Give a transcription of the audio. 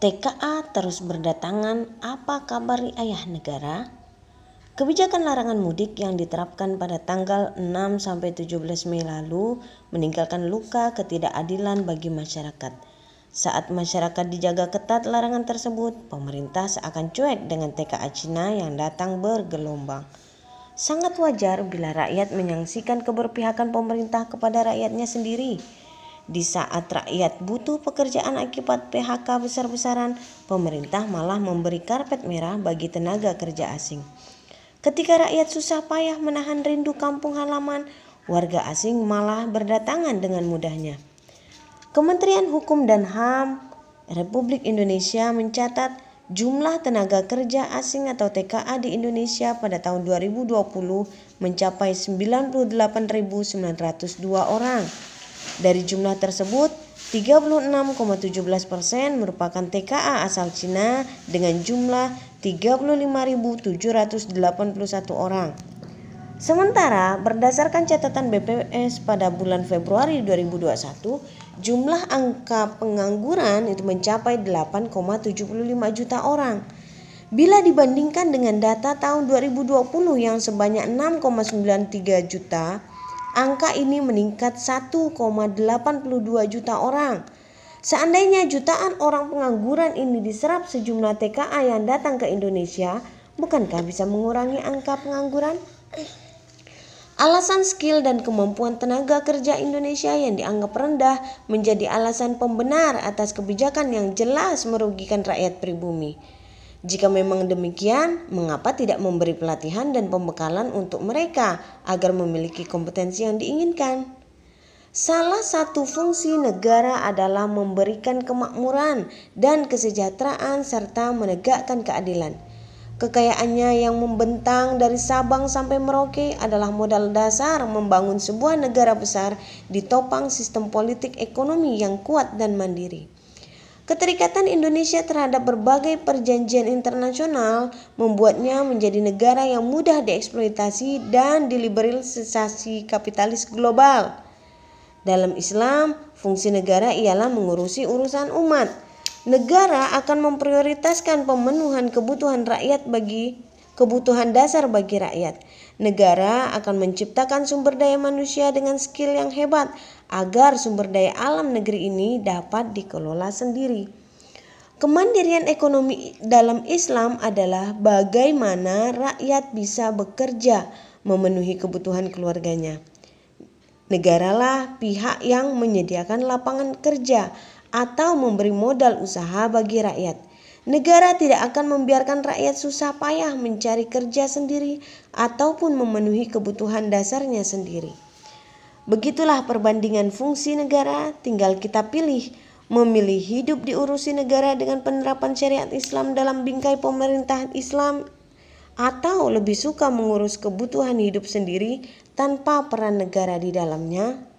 TKA terus berdatangan, apa kabar ayah negara? Kebijakan larangan mudik yang diterapkan pada tanggal 6-17 Mei lalu meninggalkan luka ketidakadilan bagi masyarakat. Saat masyarakat dijaga ketat larangan tersebut, pemerintah seakan cuek dengan TKA Cina yang datang bergelombang. Sangat wajar bila rakyat menyaksikan keberpihakan pemerintah kepada rakyatnya sendiri. Di saat rakyat butuh pekerjaan akibat PHK besar-besaran, pemerintah malah memberi karpet merah bagi tenaga kerja asing. Ketika rakyat susah payah menahan rindu kampung halaman, warga asing malah berdatangan dengan mudahnya. Kementerian Hukum dan HAM Republik Indonesia mencatat jumlah tenaga kerja asing atau TKA di Indonesia pada tahun 2020 mencapai 98.902 orang dari jumlah tersebut, 36,17 persen merupakan TKA asal Cina dengan jumlah 35.781 orang. Sementara berdasarkan catatan BPS pada bulan Februari 2021, jumlah angka pengangguran itu mencapai 8,75 juta orang. Bila dibandingkan dengan data tahun 2020 yang sebanyak 6,93 juta, angka ini meningkat 1,82 juta orang. Seandainya jutaan orang pengangguran ini diserap sejumlah TKA yang datang ke Indonesia, bukankah bisa mengurangi angka pengangguran? Alasan skill dan kemampuan tenaga kerja Indonesia yang dianggap rendah menjadi alasan pembenar atas kebijakan yang jelas merugikan rakyat pribumi. Jika memang demikian, mengapa tidak memberi pelatihan dan pembekalan untuk mereka agar memiliki kompetensi yang diinginkan? Salah satu fungsi negara adalah memberikan kemakmuran dan kesejahteraan serta menegakkan keadilan. Kekayaannya yang membentang dari Sabang sampai Merauke adalah modal dasar membangun sebuah negara besar ditopang sistem politik ekonomi yang kuat dan mandiri. Keterikatan Indonesia terhadap berbagai perjanjian internasional membuatnya menjadi negara yang mudah dieksploitasi dan diliberalisasi kapitalis global. Dalam Islam, fungsi negara ialah mengurusi urusan umat. Negara akan memprioritaskan pemenuhan kebutuhan rakyat bagi kebutuhan dasar bagi rakyat. Negara akan menciptakan sumber daya manusia dengan skill yang hebat agar sumber daya alam negeri ini dapat dikelola sendiri. Kemandirian ekonomi dalam Islam adalah bagaimana rakyat bisa bekerja memenuhi kebutuhan keluarganya. Negaralah pihak yang menyediakan lapangan kerja atau memberi modal usaha bagi rakyat. Negara tidak akan membiarkan rakyat susah payah mencari kerja sendiri ataupun memenuhi kebutuhan dasarnya sendiri. Begitulah perbandingan fungsi negara, tinggal kita pilih memilih hidup diurusi negara dengan penerapan syariat Islam dalam bingkai pemerintahan Islam atau lebih suka mengurus kebutuhan hidup sendiri tanpa peran negara di dalamnya.